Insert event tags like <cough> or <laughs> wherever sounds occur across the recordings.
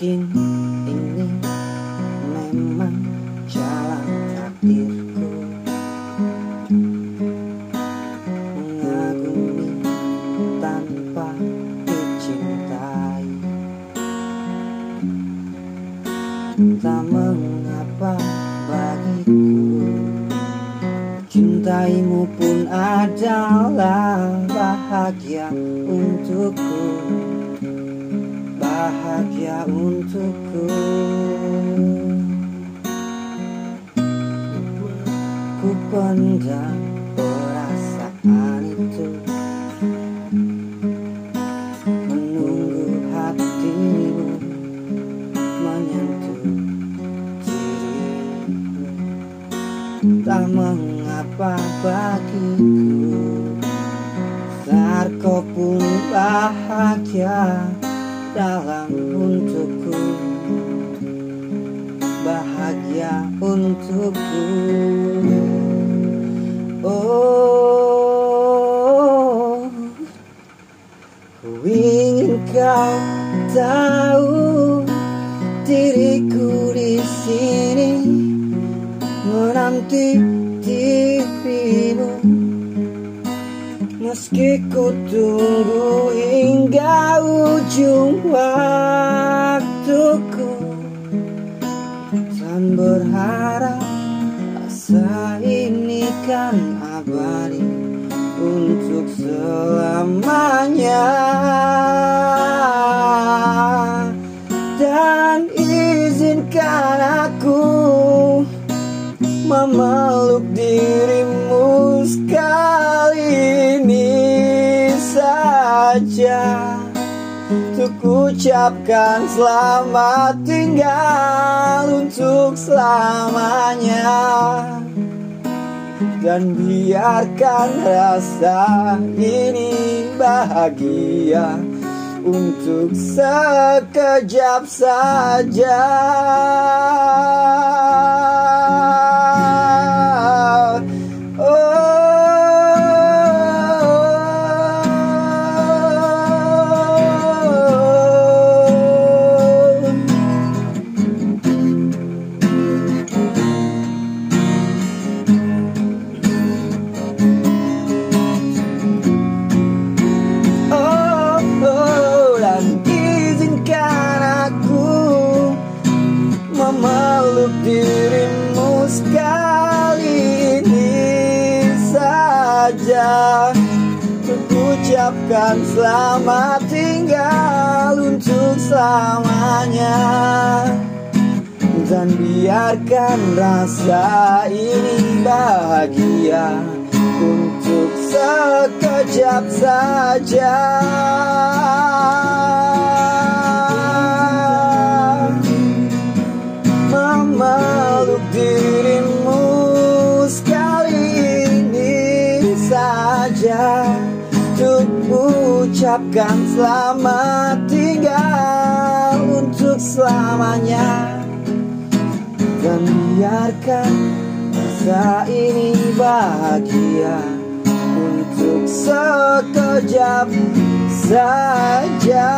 Mungkin ini memang untukku. Oh Ku ingin kau tahu diriku di sini menanti dirimu. Meski ku tunggu hingga ujung waktuku rasa ini kan abadi untuk selamanya. Dan izinkan aku memeluk dirimu sekali ini saja. Untuk ucapkan selamat tinggal untuk selamanya Dan biarkan rasa ini bahagia Untuk sekejap saja ucapkan selamat tinggal untuk selamanya. Dan biarkan rasa ini bahagia Untuk sekejap saja ucapkan selamat tinggal untuk selamanya dan biarkan rasa ini bahagia untuk sekejap saja.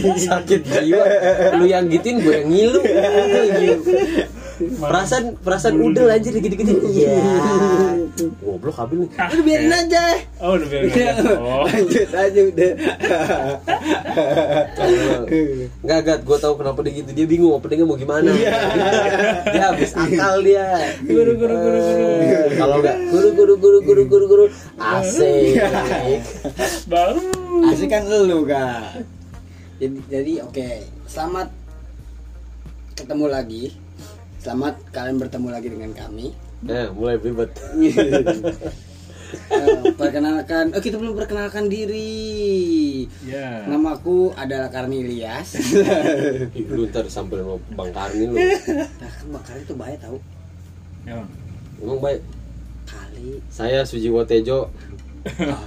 Sakit jiwa lu yang gituin gue yang ngilu perasaan perasaan udel anjir dikit-dikit iya goblok Abil nih Udah biarin aja. Oh, udah biarin aja. <laughs> Oh. Lanjut aja udah. Enggak, enggak, gue tahu kenapa dia gitu. Dia bingung openingnya mau gimana. dia habis akal dia. Guru, guru, guru, guru. Kalau enggak, guru, guru, guru, guru, guru, guru. Asik. Baru. Asik kan lu gak. Jadi jadi oke. Selamat ketemu lagi. Selamat kalian bertemu lagi dengan kami. Nah, mulai ribet. <laughs> Eh, perkenalkan, oh kita belum perkenalkan diri. Ya. Namaku adalah Karni Ilyas. <laughs> Ih, Lu ntar sambil mau Bang Karni lu. <laughs> nah, kan Bang Karni tuh bahaya tau. Ya. Emang baik. Kali Saya Sujiwo Tejo. ah,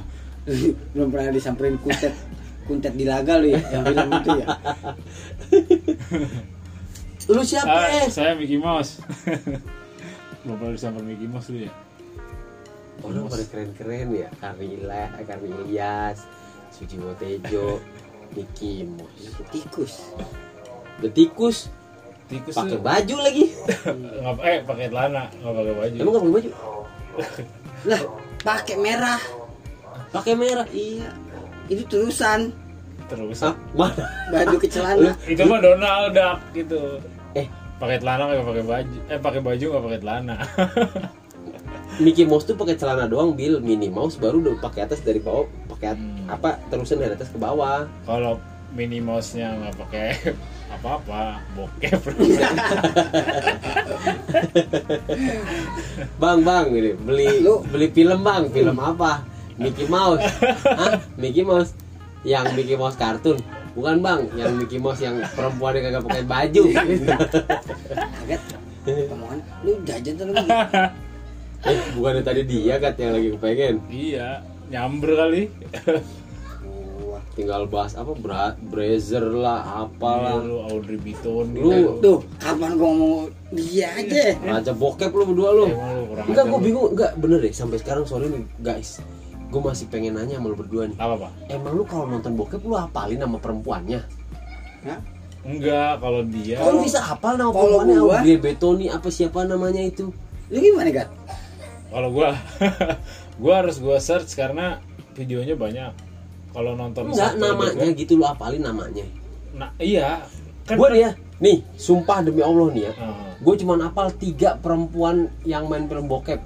belum pernah disamperin kuntet kuntet di laga lu ya yang bilang itu ya. Lu siapa? Ah, eh? saya Mickey Mouse. Belum pernah disamper Mickey Mouse lu ya? Orang pada keren-keren ya. Karni Ila, Karni Ilyas, Sujiwo Tejo, Mickey Mouse. Tikus. Betikus Tikus pakai baju lagi. nggak eh pakai celana, nggak pakai baju. Emang nggak pakai baju? Lah, pakai merah. Pakai merah. Iya. Itu terusan Terus Hah? Mana? baju ke celana. itu mah Donald Duck gitu. Eh, Pakai celana nggak pakai baju. Eh pakai baju nggak pakai celana. <laughs> Mickey Mouse tuh pakai celana doang, Bill. Minnie Mouse baru udah pakai atas dari bawah, pakai at- Hmm. apa terusan dari atas ke bawah. Kalau Minnie Mouse-nya nggak pakai <laughs> apa-apa, bokep. <laughs> Bang, bang, ini beli Lu- beli film bang, film apa? Mickey Mouse, Hah? Mickey Mouse, yang Mickey Mouse kartun, bukan bang, yang Mickey Mouse yang perempuan yang kagak pakai baju. <laughs> Kaget. Omongan lu jajan tuh lu. <laughs> eh, bukannya tadi dia kat yang lagi kepengen. iya, nyamber kali. Wah. Tinggal bahas apa bra brazer lah, Iya, apalah. lu Audrey Biton Lu- gitu. Tuh, kapan gua ngomong dia aja? Raja bokep lu berdua lu. Emang lu Enggak, lu. bingung. Enggak, bener deh. Sampai sekarang sorry nih, guys. Gue masih pengen nanya sama lu berdua nih. Apa, Pak? Emang lu kalau nonton bokep lu hafalin nama perempuannya? Hah? Enggak, kalau dia lu bisa hafal nama kalau perempuannya? gua- Audrey Betoni apa siapa namanya itu? Lu gimana, Gat? kalau gua <laughs> gua harus gua search karena videonya banyak. Kalau nonton Enggak, namanya juga- gitu lu hafalin namanya. Nah, iya. Kan Gue nih ya, nih, sumpah demi Allah nih ya. Ah, Gue cuma hafal tiga perempuan yang main film bokep.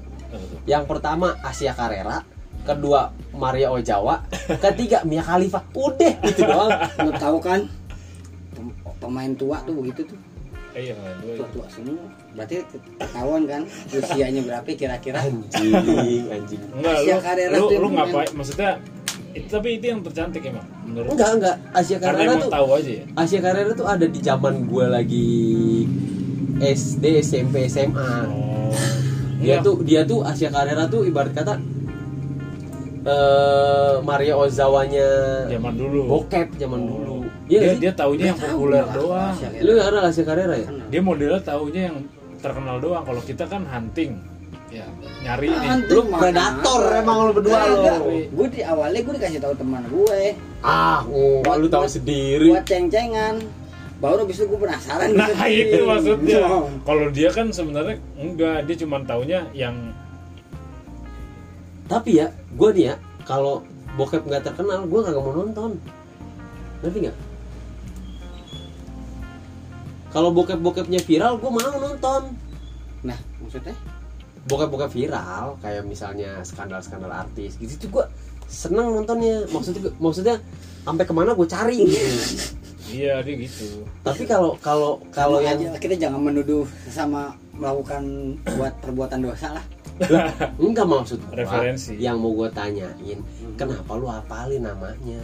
Yang pertama Asia Carrera, kedua Maria Ozawa, <laughs> ketiga Mia Khalifa. Udah itu doang. Lu tahu kan? pem- Pemain tua tuh begitu tuh. Iya, gua- Tua-tua semua. Berarti ketahuan kan usianya berapa kira-kira? Anjing, <laughs> anjing. Enggak, lu, Asia lu, lu yang ngapain? Maksudnya itu tapi itu yang tercantik emang menurut Enggak, enggak. Asia Carrera tuh tahu aja ya. Asia Carrera tuh ada di zaman gue lagi SD, SMP, SMA. Oh. Dia Enggak. tuh dia tuh Asia Carrera tuh ibarat kata eh Maria Ozawanya zaman dulu. bokep zaman Oh. dulu. Dia sih? dia taunya yang Tahu populer gua, doang. Asia Lu nggak kenal Asia Carrera ya? Dia modelnya taunya yang terkenal doang. Kalau kita kan hunting. Ya, nyari nih. Hunting Lu mana? predator emang lu berdua lu. Gue di awalnya gue dikasih tahu teman gue. Ah, oh, lu tahu sendiri. Buat ceng-cengan. Baru abis itu gue penasaran. Nah, gitu. <laughs> itu maksudnya. Oh. Kalau dia kan sebenarnya enggak, dia cuma taunya yang Tapi ya, gue nih ya, kalau bokep nggak terkenal, gue kagak mau nonton. Ngerti nggak? Kalau bokep-bokepnya viral, gue mau nonton. Nah, maksudnya? Bokep-bokep viral, kayak misalnya skandal-skandal artis, gitu tuh gue seneng nontonnya. Maksudnya, maksudnya sampai ke mana gue cari. gitu. iya dia gitu. Tapi kalau kalau kalau yang aja kita jangan menuduh sama melakukan buat perbuatan dosa lah. Lah, enggak maksud gua, Referensi. yang mau gue tanyain, kenapa lu hapalin namanya?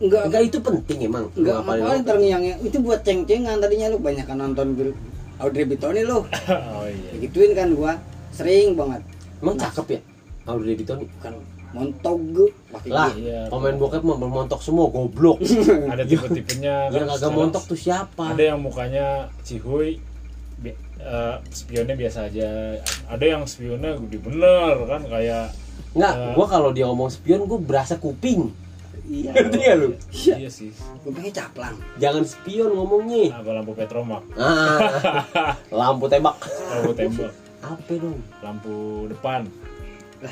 Enggak Enggak itu penting emang. enggak hafalin nama. terngiang itu buat ceng-cengan tadinya lu banyak kan nonton film Audrey Bitoni lu. <laughs> oh iya. Gituin kan gua sering banget. Emang cakep ya? Audrey Bitoni. Bukan montog pakai Lah. Iya. pemain bokep mah montok semua goblok. <laughs> Ada tipe-tipenya Yang kagak sekarang montok tuh siapa? Ada yang mukanya cihuy bi- eh, spionnya biasa aja. Ada yang spionnya gede bener kan kayak Enggak, Eh. gua kalau dia ngomong spion gua berasa kuping. Iya. ngerti gak lu iya sih Kupingnya caplang. jangan spion ngomongnya apa lampu petromak ah <laughs> lampu tembak lampu tembak apa dong lampu depan Lah.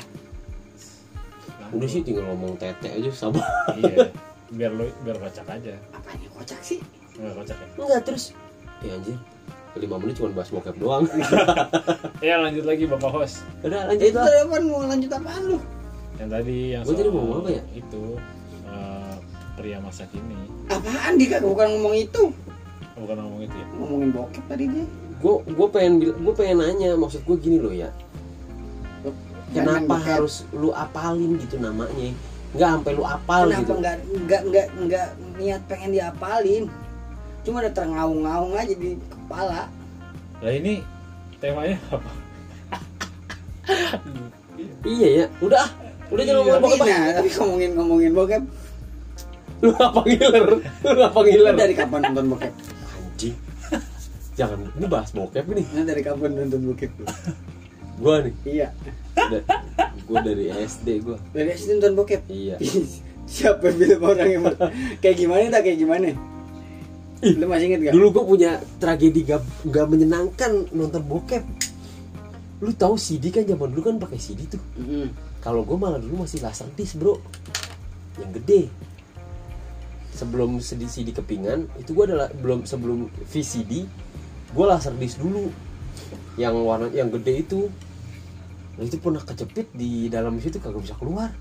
Lampu- udah sih tinggal ngomong tete aja sama iya biar lu biar kocak aja Apanya kocak sih? nggak kocak ya enggak terus ya anjir lima menit cuma bahas bokep doang <laughs> ya lanjut lagi bapak host udah Eh, lanjut itu lah tadi apaan? mau lanjut apaan lu? yang tadi yang Gua tadi soal ngomong apa ya? itu eh, pria masa kini Apaan dia bukan ngomong itu. Oh, bukan ngomong itu ya Ngomongin bokep tadi dia. gue gue pengen gue pengen nanya maksud gue gini loh ya Jangan kenapa bokep. harus lu apalin gitu namanya nggak sampai lu apal Kenapa gitu nggak nggak nggak nggak niat pengen diapalin? Cuma ada terengaung-ngaung aja di kepala. lah ini temanya apa iya ya udah ah. udah jangan Iya. ngomong Tapi bokep ah. nah, tapi ngomongin ngomongin bokep. lu apa ngiler lu apa ngiler Lu dari kapan nonton bokep? anjing jangan ini bahas bokep nih Nah, dari kapan nonton bokep lu? gue nih Iya. gue dari SD gue Dari SD nonton bokep. iya Siapa film orang yang kayak gimana tak kayak gimana? Lu masih inget gak? dulu gue punya tragedi gak, gak menyenangkan nonton bokep lu tahu CD kan zaman dulu kan pakai CD tuh Mm-mm. kalau gue malah dulu masih laser disc bro yang gede sebelum CD, CD kepingan itu gue adalah belum sebelum VCD gue laser disc dulu yang warna yang gede itu Nah, itu pernah kejepit di dalam situ kagak bisa keluar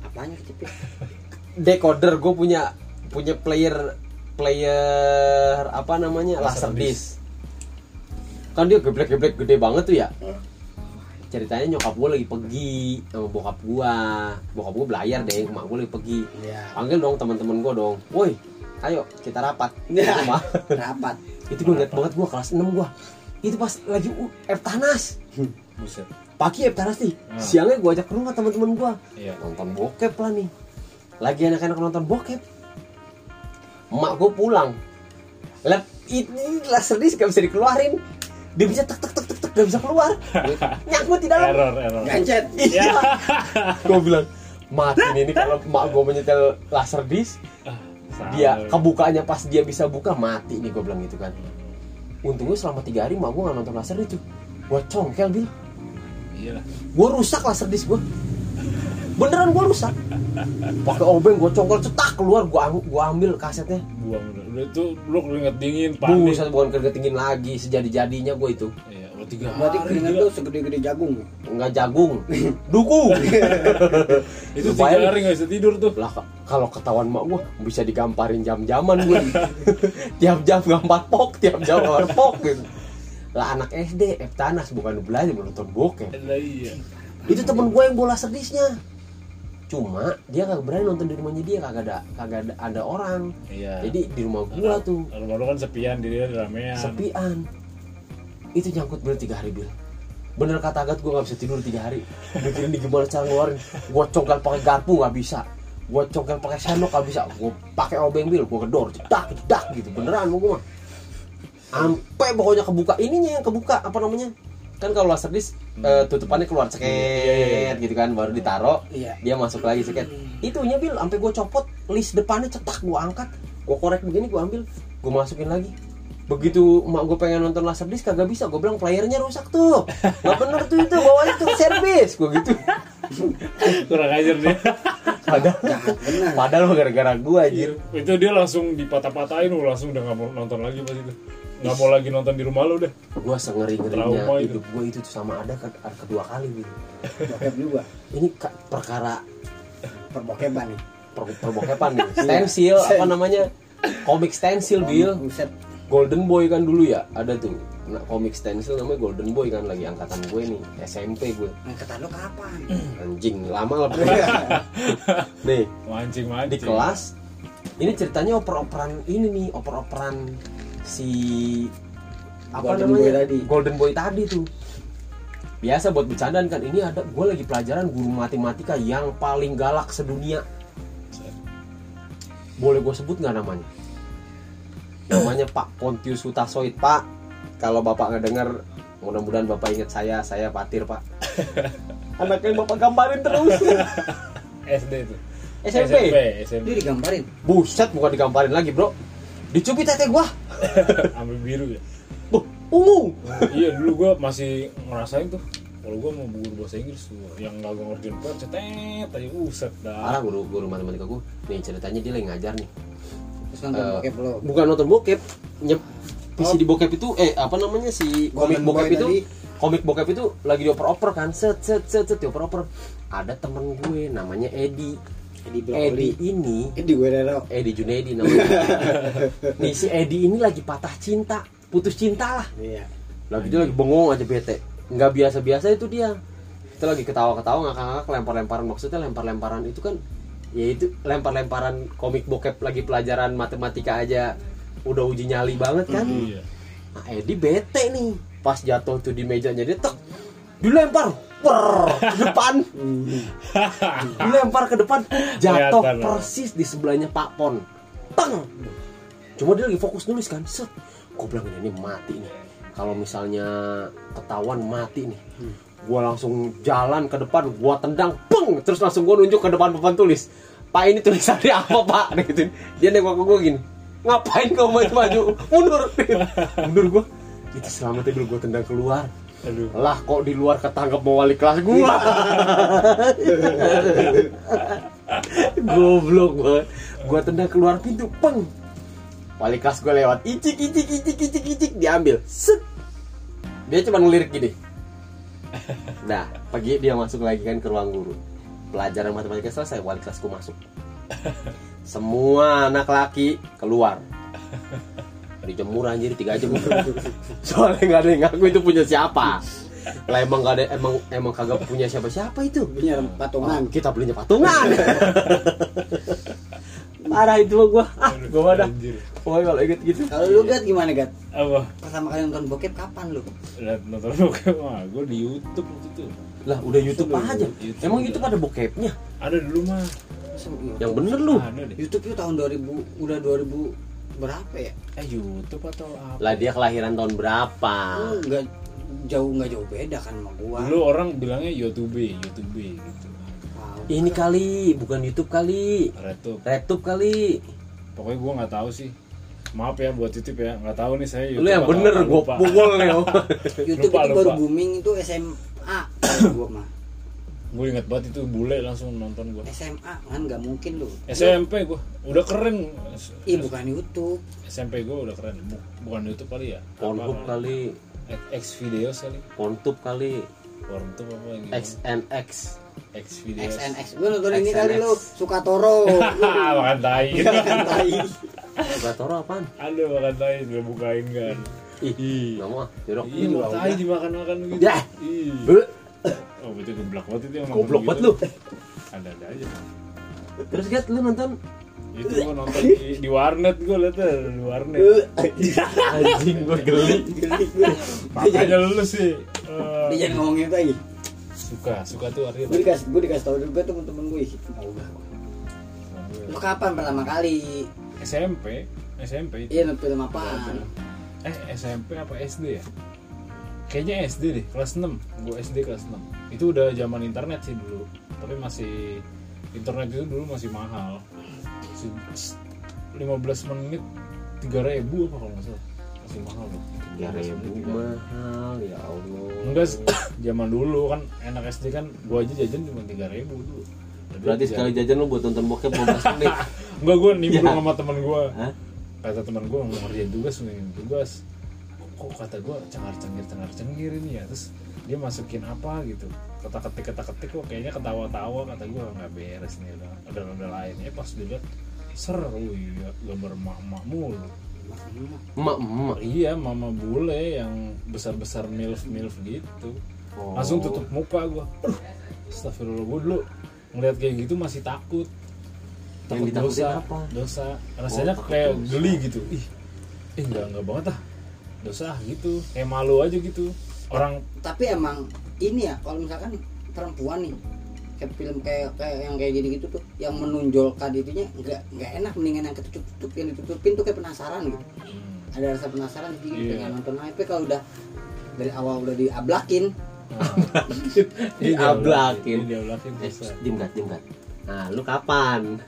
Apanya kecepit? <laughs> decoder gue punya punya player player apa namanya Laser laser disc. Kan dia geblek-geblek gede banget tuh ya? Ceritanya nyokap gue lagi pergi sama bokap gue bokap gue belayar deh emak gue lagi pergi. Iya. panggil dong teman-teman gue dong. Woi ayo kita rapat. Di <laughs> rumah. Rapat. itu gue liat banget gue kelas 6 gue itu pas lagi F Tanas. <laughs> Buset. Pagi F Tanas nih. Hmm. siangnya gue ajak ke rumah teman-teman gue iya. Nonton bokep lah nih. Lagi anak-anak nonton bokep emak gue pulang. Lep ini laser disc gak bisa dikeluarin. Dia bisa tek tek tek tek tek gak bisa keluar. <laughs> Nyangkut di dalam. Error error. Gancet. <laughs> iya. Gue bilang mati nih ini kalau emak gue menyetel laser disc Ah, dia kebukanya pas dia bisa buka mati nih gue bilang gitu kan. Untungnya selama tiga hari emak gue gak nonton laser itu. Gue congkel bil. Iya. Lah gue rusak laser disc gue beneran gue rusak. Pakai obeng gue congkel cetak keluar gue gua ambil kasetnya. Buang udah itu lu keringet dingin panik. Buset bukan keringet dingin lagi sejadi jadinya gue itu. Iya udah tiga Berarti hari keringet gila. lu segede-gede jagung. nggak jagung. <laughs> Duku. <laughs> Itu tiga hari nggak bisa tidur tuh. Lah ka- kalau ketahuan mak gue bisa digamparin jam-jaman gue <laughs> tiap jam gambar pok tiap jam gambar pok gitu. Lah anak SD F Tanas bukan belajar menonton bokep. Lah iya. Itu temen gue yang bola sedisnya cuma dia kagak berani nonton di rumahnya dia kagak ada kagak ada, ada orang. Iya. Jadi di rumah gua tuh. rumah lu kan sepian dirinya di ramean. Sepian. Itu nyangkut bener tiga hari bil. Bener kata Agat gua nggak bisa tidur tiga hari. Mikirin di gimana cara ngeluarin. Gua congkel pakai garpu nggak bisa. Gua congkel pakai sendok nggak bisa. Gua pakai obeng bil. Gua gedor cedak cedak gitu. Beneran mau gua mah. Sampai pokoknya kebuka. Ininya yang kebuka apa namanya kan kalau laser disc eh, tutupannya keluar Iya, iya, iya. ceket gitu kan baru ditaro Iya. dia masuk lagi ceket itunya bil sampai gue copot list depannya cetak gue angkat gue korek begini gue ambil gue masukin lagi. Begitu emak gue pengen nonton laser disc kagak bisa gue bilang playernya rusak tuh. Nggak bener tuh itu bawanya tuh servis gue gitu. Kurang ajar dia. Padahal padahal gara-gara gue anjir. Itu dia langsung dipatah-patahin lu langsung udah nggak mau nonton lagi pas itu nggak mau lagi nonton di rumah lu deh. Gue sengeri ngerinya hidup gue itu tuh sama ada ke- ada kedua kali <laughs> Bokep juga. ini ka- perkara Perbokepan nih. per perbokepan nih. <laughs> Stensil apa namanya? Komik stensil bil. Buset. Golden Boy kan dulu ya ada tuh. Nah, komik stensil namanya Golden Boy kan lagi angkatan gue nih SMP gue. Angkatan lu kapan? <clears throat> anjing lama lah. Pokoknya. <laughs> nih mancing mancing di kelas ini ceritanya oper-operan ini nih oper-operan si apa Golden namanya Boy tadi. Golden Boy tadi tuh biasa buat bercandaan kan ini ada gue lagi pelajaran guru matematika yang paling galak sedunia boleh gue sebut nggak namanya namanya Pak Pontius Hutasoid Pak kalau bapak nggak dengar mudah-mudahan bapak ingat saya saya patir Pak <laughs> anaknya bapak gambarin terus <laughs> SD itu SMP. SMP Dia digambarin. Buset, bukan digambarin lagi, Bro. Dicubit tete gua. <laughs> ambil biru ya Buh, ungu. iya dulu gua masih ngerasain tuh kalau gua mau guru bahasa Inggris tuh yang nggak gua ngerjain PR cetet aja uset Parah dah guru guru matematika gua. Nih ceritanya dia lagi ngajar nih. Terus nonton bokep lo. bukan nonton bokep nyep PC di bokep itu eh apa namanya si komik bokep itu tadi. komik bokep itu lagi dioper-oper kan set set set set dioper-oper ada temen gue namanya Edi Edi Edi Brokoli. ini Edi gue Rero. Edi Junedi namanya. <laughs> Nih si Edi ini lagi patah cinta putus cinta lah. Iya. lagi dia lagi bengong aja bete. Nggak biasa-biasa itu dia. Kita lagi ketawa-ketawa ngakak-ngakak lempar-lemparan. Maksudnya lempar-lemparan itu kan ya itu lempar-lemparan komik bokep lagi pelajaran matematika aja. Udah uji nyali banget kan? Iya. Nah Edi bete nih. Pas jatuh tuh di mejanya dia tek dilempar per ke depan. <laughs> Dilempar ke depan jatuh persis di sebelahnya Pak Pon. Teng! Cuma dia lagi fokus nulis kan set. Gue bilang ini mati nih. Kalau misalnya ketahuan mati nih gue langsung jalan ke depan gue tendang peng! Terus langsung gue nunjuk ke depan papan tulis. Pak ini tulisannya apa pak? <laughs> Gitu. Dia nengok ke gue gini ngapain kau maju maju <laughs> mundur. Mundur gue itu selamatnya dulu gue tendang keluar aduh. Lah kok di luar ketangkep mau wali kelas gua? <laughs> Goblok gua. Gua tendang keluar pintu peng. Wali kelas gua lewat icik icik icik icik icik diambil set. Dia cuma ngelirik gini. Nah pagi dia masuk lagi kan ke ruang guru. Pelajaran matematika selesai wali kelasku masuk. <laughs> Semua anak laki keluar dijemur anjir tiga jam. <laughs> Soalnya nggak ada yang ngaku itu punya siapa. Lah emang gak ada emang emang kagak punya siapa siapa itu. Punya patungan. Oh, kita belinya patungan. <laughs> Parah itu gua. Ah gua anjir. Pokoknya kalau inget gitu. Kalau lu Gat gimana Gat? apa? Pertama kali nonton bokep kapan lu? lihat nonton bokep. Mah gue di YouTube waktu itu. Lah udah YouTube Sudah, aja. YouTube emang. YouTube ada bokepnya? Ada dulu mah yang bener lu. Ada deh. YouTube itu tahun 2000 udah 2000 berapa ya? eh YouTube atau apa lah dia kelahiran tahun berapa Lu nggak jauh nggak jauh beda kan sama gua. dulu orang bilangnya YouTube YouTube gitu Tahu. ini kali bukan YouTube kali Retup RedTube kali pokoknya gue nggak tahu sih maaf ya buat YouTube ya nggak tahu nih saya lu yang bener gua pukul nih <laughs> YouTube Lupa, itu baru lupa. booming itu SMA <coughs> gua mah. Gue inget banget itu bule langsung nonton gue SMA kan nggak mungkin lu. SMP gue udah keren Ih bukan YouTube. SMP gue udah keren Bu- bukan YouTube kali ya Pornhub kali X videos kali Pornhub kali Pornhub apa gitu XNX X videos XNX. Gua nonton ini kali lu suka Toro. <laughs> makan tai Kan tai. Gatoro apaan? ada makan tai udah bukain kan Ih, nggak mau ah, jorok. Iya, mau tai dimakan makan gitu. Ya. Ih. Oh, betul geblak banget itu yang Goblok nonton banget gitu. lu. Ada ada aja. Terus Gat, lu nonton? Itu gua nonton di, di warnet gua liat tuh, di warnet. Anjing gua geli. Makanya lu sih eh, Dia jangan ngomongin itu lagi. suka, suka tuh artinya. Gue dikasih gue dikasih tahu juga temen-temen gue. Ih, mau gak? Lu kapan pertama kali? SMP, SMP itu. Iya nonton film apaan? Eh, SMP apa SD ya? Kayaknya SD deh, kelas 6. Gua SD kelas 6. Itu udah zaman internet sih dulu. Tapi masih internet itu dulu masih mahal. Si- 15 menit 3000 apa kalau nggak salah. Masih mahal loh. Ya ribu mahal ya Allah. Enggak, <coughs> zaman dulu kan enak SD kan gua aja jajan cuma 3000 dulu. Jadi Berarti tiga- sekali jajan lu buat nonton bokep 15 menit. <laughs> Enggak gua nimbrung Ya. sama teman gua. Hah? Kata teman gua mau ngerjain tugas, ngerjain tugas. Kok kata gua cengar-cengir cengar-cengir ini ya. Terus dia masukin apa gitu. Kata-ketik kata-ketik kok kayaknya ketawa-tawa kata gua nggak beres nih udah ada ada lain. Eh pas dilihat seru ya gambar emak-emak mulu. Emak emak. Iya, mama bule yang besar-besar milf milf gitu. Oh. Langsung tutup muka gua. Aduh, Astagfirullah gua dulu ngeliat kayak gitu masih takut. Yang ditakutin dosa, apa? dosa. Rasanya takut kayak dosa. geli gitu. Ih, eh enggak enggak banget ah. Dosa gitu. Kayak malu aja gitu. Orang Tapi emang ini ya kalau misalkan perempuan nih kayak film kayak kayak yang kayak gini gitu tuh yang menonjolkan itunya nggak nggak enak mendingan yang ketutup tutup yang ditutupin tuh kayak penasaran gitu hmm, ada rasa penasaran jadi Iya. pengen nonton tapi kalau udah dari awal udah diablakin <laughs> Iya, Diablakin. Diablakin Eh, dosa. dim gat, dim gat. Nah, lu kapan?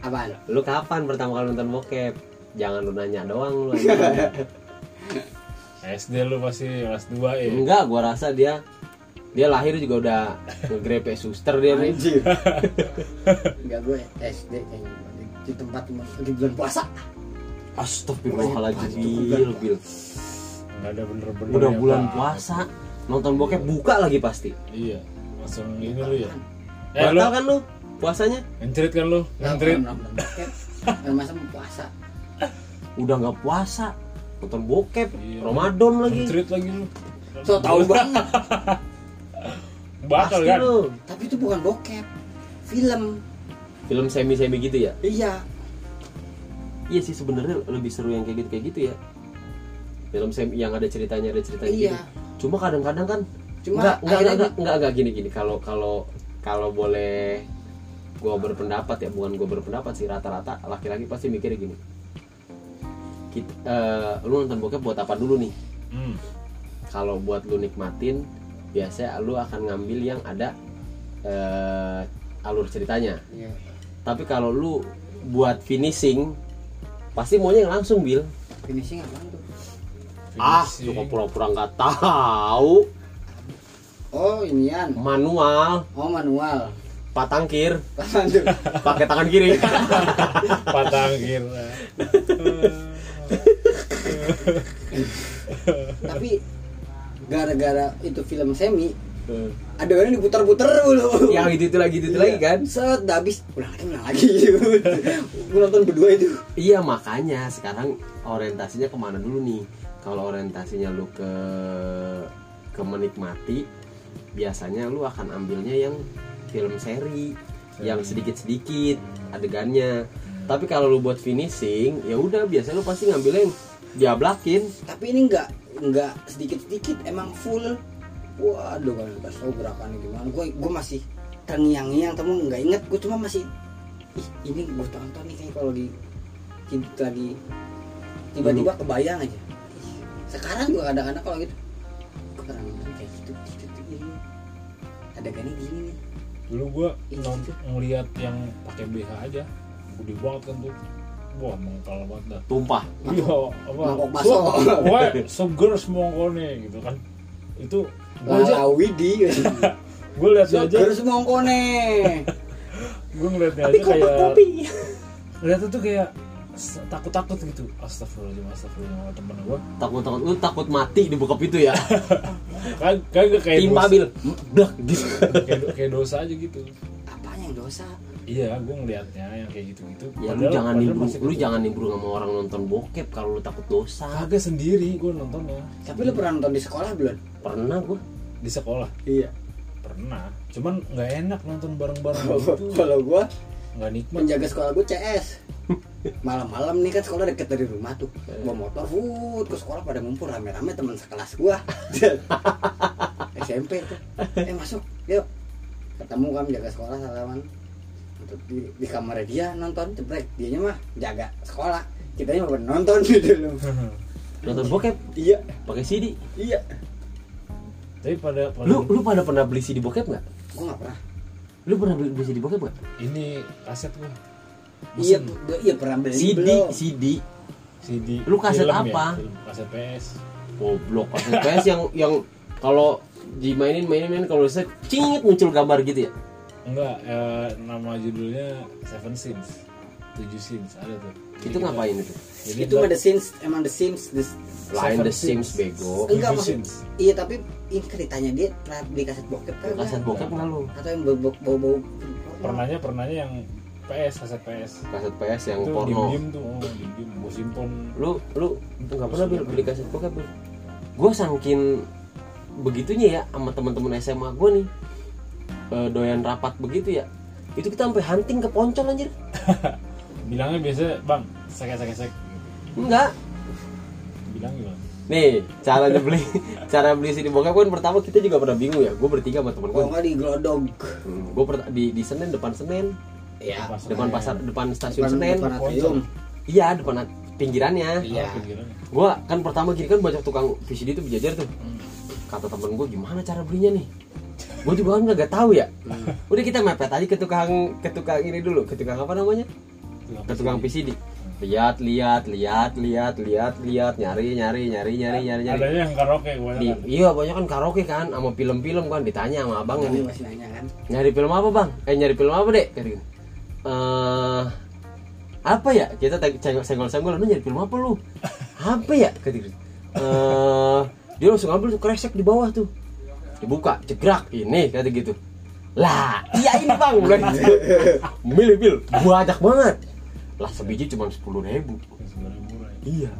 Apaan? Lu kapan pertama kali nonton bokep? Jangan lu nanya doang lu. SD lu pasti kelas 2 ya Enggak, gua rasa dia dia lahir juga udah ngegrepe suster dia nih. Anjir. Enggak gue SD kayaknya di- tempat di bulan puasa. Astagfirullahaladzim, Bil, Bil. nggak ada bener-bener Udah bulan apa. puasa, nonton bokep buka lagi pasti. iya langsung ini lu ya eh Batal lu kan lu puasanya? ngerit kan lu. Dan masa puasa. Udah nggak puasa, nonton bokep, Iya. Ramadan lagi. ngerit lagi lu So tahu banget. <laughs> Pasti kan lu. Tapi itu bukan bokep. Film. Film semi-semi gitu ya? Iya. Iya sih sebenarnya lebih seru yang kayak gitu kayak gitu ya. Film semi yang ada ceritanya ada ceritanya Iya. gitu. Cuma kadang-kadang kan Cuma enggak akhirnya enggak enggak enggak gini gini kalau kalau kalau boleh gua berpendapat ya bukan gua berpendapat sih rata-rata laki-laki pasti mikirnya gini. Kita, eh, lu nonton bokep buat apa dulu nih? hmm. Kalau buat lu nikmatin, biasanya lu akan ngambil yang ada eh, alur ceritanya. Iya. Tapi kalau lu buat finishing, pasti maunya yang langsung bil. Finishing apaan tuh? Ah, suka pura-pura nggak tahu. Oh, inian. Manual, Oh, manual. patangkir, tuh? pakai tangan kiri. <laughs> patang kira <laughs> Tapi gara-gara itu film semi, adegannya diputar-putar dulu. yang itu itu lagi itu, itu lagi kan? Set, udah habis. Ulang lagi, ulang lagi. Gue nonton berdua itu. Iya makanya sekarang orientasinya ke mana dulu nih? Kalau orientasinya lu ke ke menikmati, biasanya lu akan ambilnya yang film seri, yang sedikit-sedikit adegannya. Tapi kalau lu buat finishing, ya udah biasanya lu pasti ngambilnya yang diablakin. Tapi ini enggak enggak sedikit-sedikit, emang full. Waduh, kalau dikasih tau gerakannya gimana. Gue gue masih terngiang-ngiang, kamu nggak inget. Gue cuma masih ih ini gue tonton nih kayak kalau di tid- lagi tiba-tiba kebayang aja. Ih, Sekarang gue kadang-kadang kalau gitu, gue nonton kayak gitu, gitu, gitu, ini. Adegannya gini nih. dulu gua nonton ngeliat yang pakai BH aja gede banget kan tuh wah mengkal banget dah Tumpah. iya apa Mangkok bakso. <laughs> wah seger semongkone gitu kan itu gua Wah, Widi. <laughs> gue liatnya aja Seger semongkone. gue ngeliatnya aja kayak kopi? ngeliatnya tuh kayak takut-takut gitu astagfirullahaladzim astagfirullah sama temen gue Takut-takut lu takut mati di bokap itu ya. <laughs> kan kagak kayak Timpa bil. Blak gitu. kayak, kayak dosa aja gitu Apanya yang dosa? Iya gue ngeliatnya yang kayak gitu-gitu. Ya lu Padahal- jangan padahal nimbrung, masih lu jangan nimbrung sama orang nonton bokep kalau lu takut dosa. kagak sendiri gue nontonnya. Tapi lu pernah nonton di sekolah belum? Pernah gua. di sekolah? Iya. pernah. Cuman nggak enak nonton bareng-bareng gitu. Kalau gua nggak nikmat. penjaga sekolah gue CS malam-malam nih kan sekolah deket dari rumah tuh. Bawa motor fut ke sekolah pada ngumpul rame-rame teman sekelas gua. <laughs> <laughs> SMP tuh. Eh masuk yuk. Ketemu kan jaga sekolah salaman di, di kamarnya dia nonton cebrek dianya mah jaga sekolah. Kitanya mah nonton <laughs> gitu loh. Nonton bokep? Iya. Pakai CD. iya. Tapi pada pada Lu lu pada pernah beli CD bokep nggak? gua nggak pernah. Lu pernah beli, beli CD bokep nggak? ini kaset gue iya gua iya pernah beli CD, belum. CD. CD Lu kaset film apa? ya, film kaset PS Goblok kaset PS yang yang kalau dimainin mainin mainin kalau saya cingit muncul gambar gitu ya. Enggak eh, nama judulnya Seven Sins tujuh sins ada tuh Itu ngapain itu? jadi itu mah The Sims emang The Sims The, Lain Seven The Sims Sins. bego. enggak maksud sins. iya tapi ini ceritanya dia pernah beli kaset bokep kan Kaset bokep nggak lu? atau yang bau bau bau pernahnya pernahnya yang PS kaset PS Kaset PS yang itu porno. diem diem tuh oh diem diem gue simpon Lu lu nggak pernah beli, beli kaset bokep? Gue sangkin begitunya ya sama teman-teman SMA gue nih eh, doyan rapat begitu ya itu kita sampai hunting ke poncol anjir. <laughs> Bilangnya biasa bang sek sek sek enggak. Bilang gimana? Nih caranya beli <laughs> cara beli CD bokep kan pertama kita juga pernah bingung ya gue bertiga sama temen gue nggak di glodog hmm, gue di di Senen depan Senen. Ya depan Iya. pasar depan stasiun depan Senen. depan atrium iya depan at- pinggirannya. Iya. Oh, pinggirannya. gue kan pertama gini kan banyak tukang VCD itu berjajar tuh Hmm. kata temen gue gimana cara belinya nih gue juga kan nggak tahu ya. Hmm. udah kita mepet aja ke tukang ke tukang ini dulu ke tukang apa namanya? Ke tukang PCD lihat lihat lihat lihat lihat lihat nyari nyari nyari nyari nyari nyari. adanya yang karaoke Di, kebanyakan iya banyak kan karaoke kan sama film-film kan ditanya sama abang Ini ini masih nanya kan. Nyari film apa bang? Eh nyari film apa dek? Gitu. eh apa ya? Kita senggol senggol lu nyari film apa lu? <laughs> Apa ya? Kata gitu. eh dia langsung ambil tuh kresek di bawah tuh dibuka jegrak ini kata gitu. Lah iya ini bang. <laughs> Bilang gitu. milih bil. Banyak banget. Lah sebiji cuma sepuluh ribu. Ya. iya.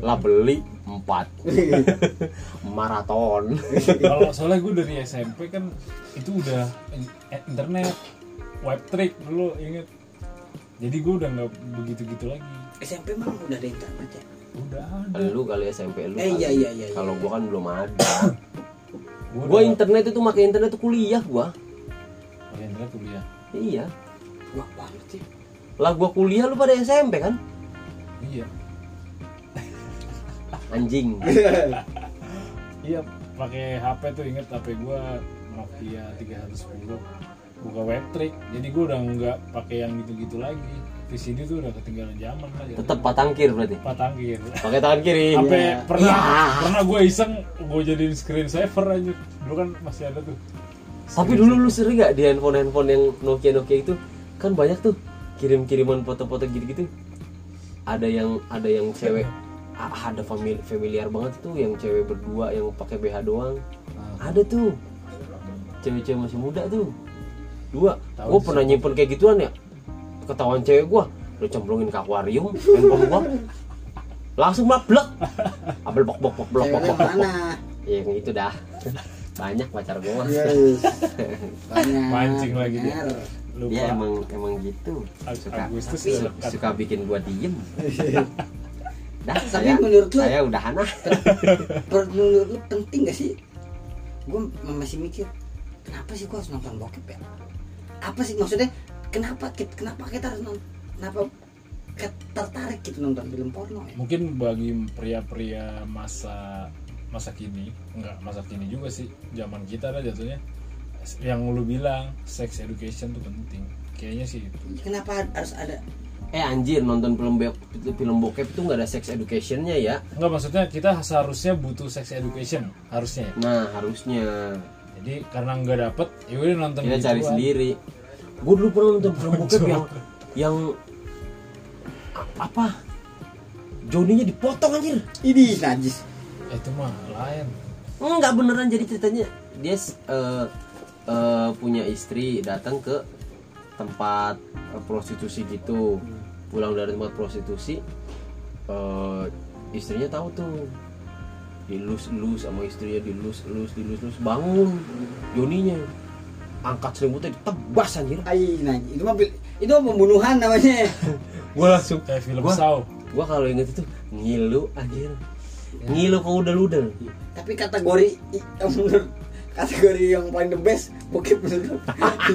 Lah beli empat. <laughs> Maraton. Kalau soalnya gue dari SMP kan itu udah eh, internet web trick dulu inget. Jadi gue udah nggak begitu gitu lagi SMP mah udah ada internet ya? Udah ada. Lu kali SMP lu Eh, kali. iya, iya, iya, iya. kalau gua kan belum ada gue gua internet itu pakai internet itu kuliah gua. Pakai internet kuliah? Iya. Wah banget sih. Lah gua kuliah lu pada SMP kan? Iya. Anjing. <laughs> Iya pakai HP tuh inget HP gue Nokia 310 buka web trick. Jadi gue udah nggak pakai yang gitu-gitu lagi VCD tuh udah ketinggalan zaman lah jadi tetep patangkir berarti? Patangkir. Pakai tangan kiri sampai Iya. pernah Iya. pernah gue iseng gue jadiin screen saver aja. Dulu kan masih ada tuh. Tapi dulu lu sering gak di handphone handphone yang Nokia Nokia itu? Kan banyak tuh kirim kiriman foto-foto gitu gitu ada yang ada yang cewek ada famili familiar banget tuh yang cewek berdua yang pakai BH doang. Nah, ada tuh. Cewek-cewek masih muda tuh. Dua. Gue pernah nyimpen kayak gituan ya ketahuan cewek gue lu cemplungin ke akuarium handphone gue langsung mablek. Abel bok bok bok blok bok bok bok. mana? Ya yang itu dah. Banyak pacar gue yes banyak Mancing lagi dia. lupa. Dia emang emang gitu. Ag- suka Agustus Tapi- udah su- dekat. suka bikin gue diem. <laughs> Dah Tapi saya menurut lu- saya udah Per- menurut lu penting gak sih? Gue masih mikir kenapa sih gue harus nonton bokep ya? Apa sih maksudnya kenapa kita kenapa kita harus nonton kenapa ke- tertarik gitu nonton film porno ya? Mungkin bagi pria-pria masa masa kini enggak masa kini juga sih zaman kita lah jatuhnya. Yang lu bilang sex education tuh penting. Kayaknya sih itu. Kenapa harus ada? Eh anjir nonton film be- film bokep itu nggak ada sex educationnya ya? Enggak maksudnya kita seharusnya butuh sex education harusnya. Nah harusnya. Jadi karena nggak dapet ya udah nonton kita cari sendiri gue dulu pernah nonton film bokep yang yang apa? Joninya dipotong anjir. Ini najis. Itu mah lain. Enggak beneran jadi ceritanya. Dia eh, eh, punya istri datang ke tempat eh, prostitusi gitu. Pulang dari tempat prostitusi eh, istrinya tahu tuh. Dilus-lus sama istrinya dilus-lus dilus-lus bangun Joninya angkat selimutnya ditebas anjir. Ay, najis itu mah itu mah pembunuhan namanya. <laughs> Gua langsung kayak film Gua- saw. gua kalau inget itu ngilu anjir. Ngilu kau udel-udel. Tapi kategori i- yang menurut kategori yang paling the best bokep menurut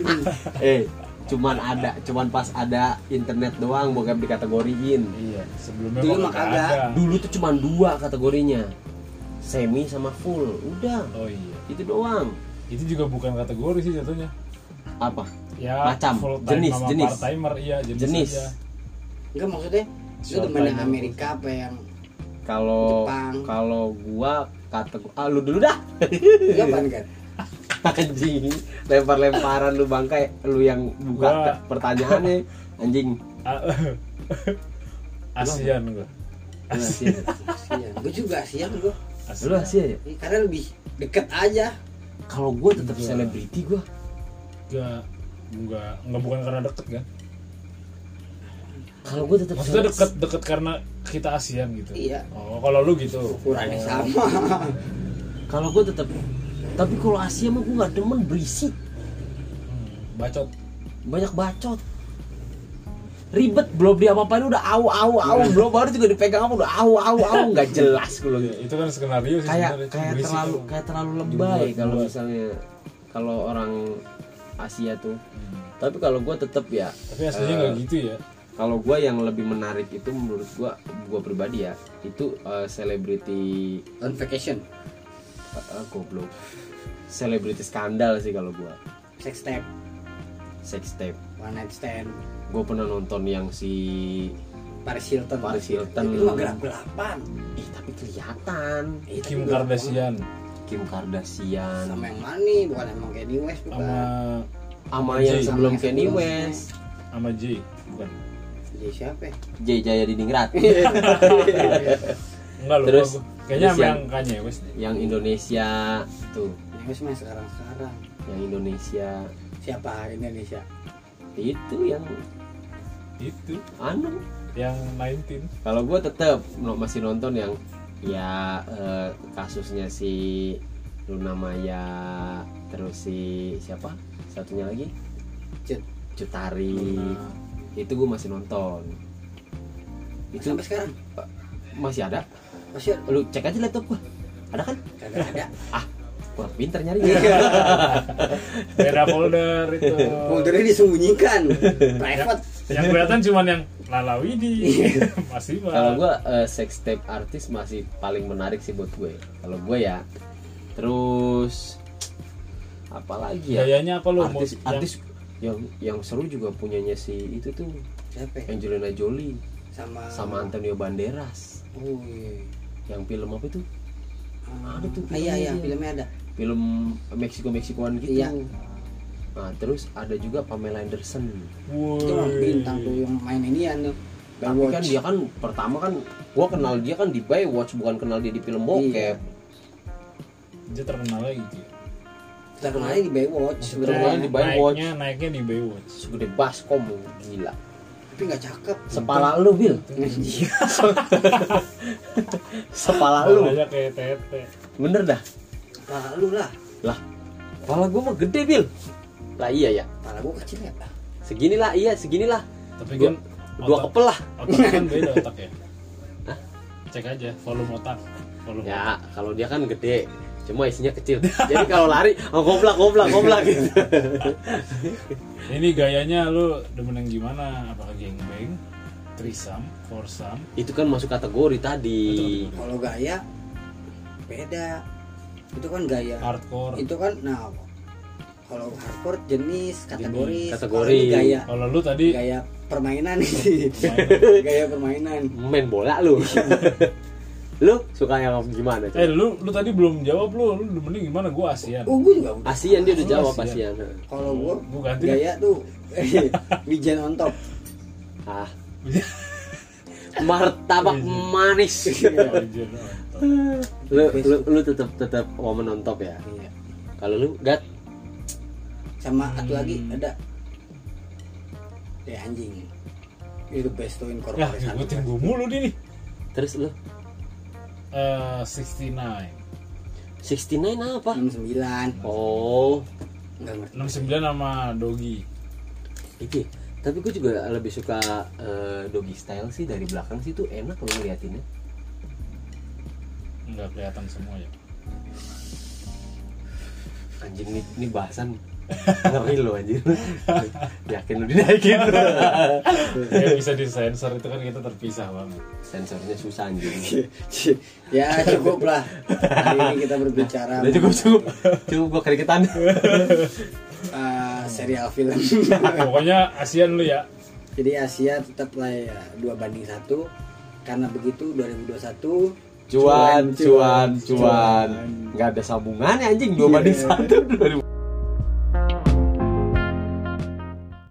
<laughs> eh cuman ada cuman pas ada internet doang bokep dikategoriin. Iya sebelumnya Dulu mah kagak. ada. Dulu tuh cuman dua kategorinya. Semi sama full udah. Oh iya. Itu doang itu juga bukan kategori sih jatuhnya apa ya Macam, full time jenis, sama jenis. part timer iya jenis, Jenis. aja. enggak maksudnya itu demen yang. Amerika apa yang kalau kalau gua kategori ah lu dulu dah apa kan <laughs> anjing lempar-lemparan lu bangkai lu yang buka Gua- pertanyaannya <laughs> anjing <laughs> A- ASEAN gua Lu Asia Iya, gue juga siap gue. lu Asia ya Karena lebih deket aja. Kalau gua tetap Gua- selebriti gua Enggak, enggak, enggak bukan karena deket kan? kalau gua tetap Maksudnya deket deket karena kita ASEAN gitu. Iya. Oh, kalau lu gitu. Ukurannya Oh. sama. <laughs> kalau gua tetap tapi kalau Asia mah gua nggak demen berisik Hmm, bacot. banyak bacot ribet belum dia apa-apain udah au au au. Belum baru juga dipegang apa udah au au au. <laughs> Nggak jelas kalau Ya, itu kan skenario sih kayak kayak terlalu kan. kayak terlalu lebay kalau misalnya kalau orang Asia tuh. Hmm. tapi kalau gue tetap ya Tapi aslinya nggak gitu ya. kalau gue yang lebih menarik itu menurut gue gue pribadi ya itu eh, selebriti On vacation. eh, eh, goblok. Selebriti skandal sih kalau gua. Sex tape sex tape one night stand. Gue pernah nonton yang si Paris Hilton. Paris Hilton. itu mah gelap gelapan ih tapi kelihatan. Kim Kardashian. Kim Kardashian. Sama yang mani bukan emang Kanye West bukan. Sama sama yang sebelum yang Kanye. West. Sama J bukan. Jadi siapa ya? Jay Jaya Diningrat enggak lupa Terus- kayaknya yang- yang Kanye West deh. Iya. yang Indonesia tuh. Kanye West mah sekarang sekarang yang Indonesia. Siapa Indonesia itu yang itu. Anu? Yang 19 kalau gue tetap masih nonton yang ya eh, kasusnya si Luna Maya terus si siapa? Satunya lagi? Cut. Cutari Luna. itu gue masih nonton. Itu sampai sekarang? Masih ada? Masih lu cek aja laptop gua. Ada kan? Kagak ada kurang pinter nyari <laughs> beda folder itu. Foldernya disembunyikan. Private. Yang kelihatan cuman yang Lalawidi. <laughs> Masih Pak. kalau gua eh, sex tape artis masih paling menarik sih buat gue. Kalau gue ya terus apalagi ya? Gayanya apa lu? Artis Mau- artis yang yang seru juga punyanya si itu tuh. Siapa ya? Angelina Jolie. Sama sama Antonio Banderas. Oh iya. Yang film apa itu? Ah, Ada tuh ah, iya iya filmnya ada film Meksiko Meksikoan gitu. Iya. nah terus ada juga Pamela Anderson. Woi. itu bintang tuh yang main ini tuh. Tapi kan dia kan pertama kan gua kenal dia kan di Baywatch bukan kenal dia di film bokep. Dia terkenal lagi gitu ya. terkenalnya di Baywatch Terkenalnya sebenarnya. di Baywatch. naiknya naiknya di Baywatch segede baskom gila. Tapi nggak cakep. Sepala lu Bil. <laughs> Sepala lu. Kayak tete. Bener dah Pala lu lah. Lah. Kepala gua mah gede Bil. Lah iya ya. Pala gua kecil ya segini lah iya segini lah tapi Dua- kan dua otak, kepel lah. otak kan beda <laughs> otak ya. Cek aja volume otak. Volume ya kalau dia kan gede. Cuma isinya kecil. Jadi kalau lari oh, goblak goblak goblak gitu. <laughs> Ini gayanya lu demen yang gimana? Apakah gangbang trisam foursome itu kan masuk kategori tadi. Kalau gaya beda itu kan gaya. Hardcore. Itu kan nah kalau hardcore jenis kategori. Jenis, kategori. Gaya. Kalau lu tadi? Gaya permainan. Sih Permainan. <laughs> gaya permainan. Main bola lu. <laughs> Lu suka yang gimana coba? eh lu lu tadi belum jawab lu. Lu demennya gimana? Gua ASEAN oh gua juga udah. ASEAN dia udah Oh, jawab ASEAN. ASEAN kalau gua gua ganti. gaya tuh. <laughs> Wijen on top. Ah. Martabak manis. Oh, Jen, mantap. Lu lu lu tetap tetap woman on top ya? Iya. kalau lu gat? Sama satu Hmm. lagi ada. Ya anjing. Itu best tuh ya ngikutin gua mulu nih nih. Terus lu? Eh, 69 69 apa? 69 oh. Enggak ngerti. 69 sama Dogi. Ya. tapi gue juga lebih suka eh, doggy style sih dari belakang sih tuh enak lo ngeliatinnya nggak kelihatan semua ya. Anjing ini, ini bahasan. Ngeri lo anjir yakin lo dinaikin. Ya bisa disensor itu kan kita terpisah banget. Sensornya susah anjing. Ya cukup lah. Hari ini kita berbicara udah cukup cukup. Cukup gue keringetan uh, serial film. Pokoknya ASEAN lu ya. Jadi Asia tetaplah ya dua banding satu. Karena begitu 2021 cuan cuan cuan nggak ada sambungannya anjing. Dua banding Iya. satu 2000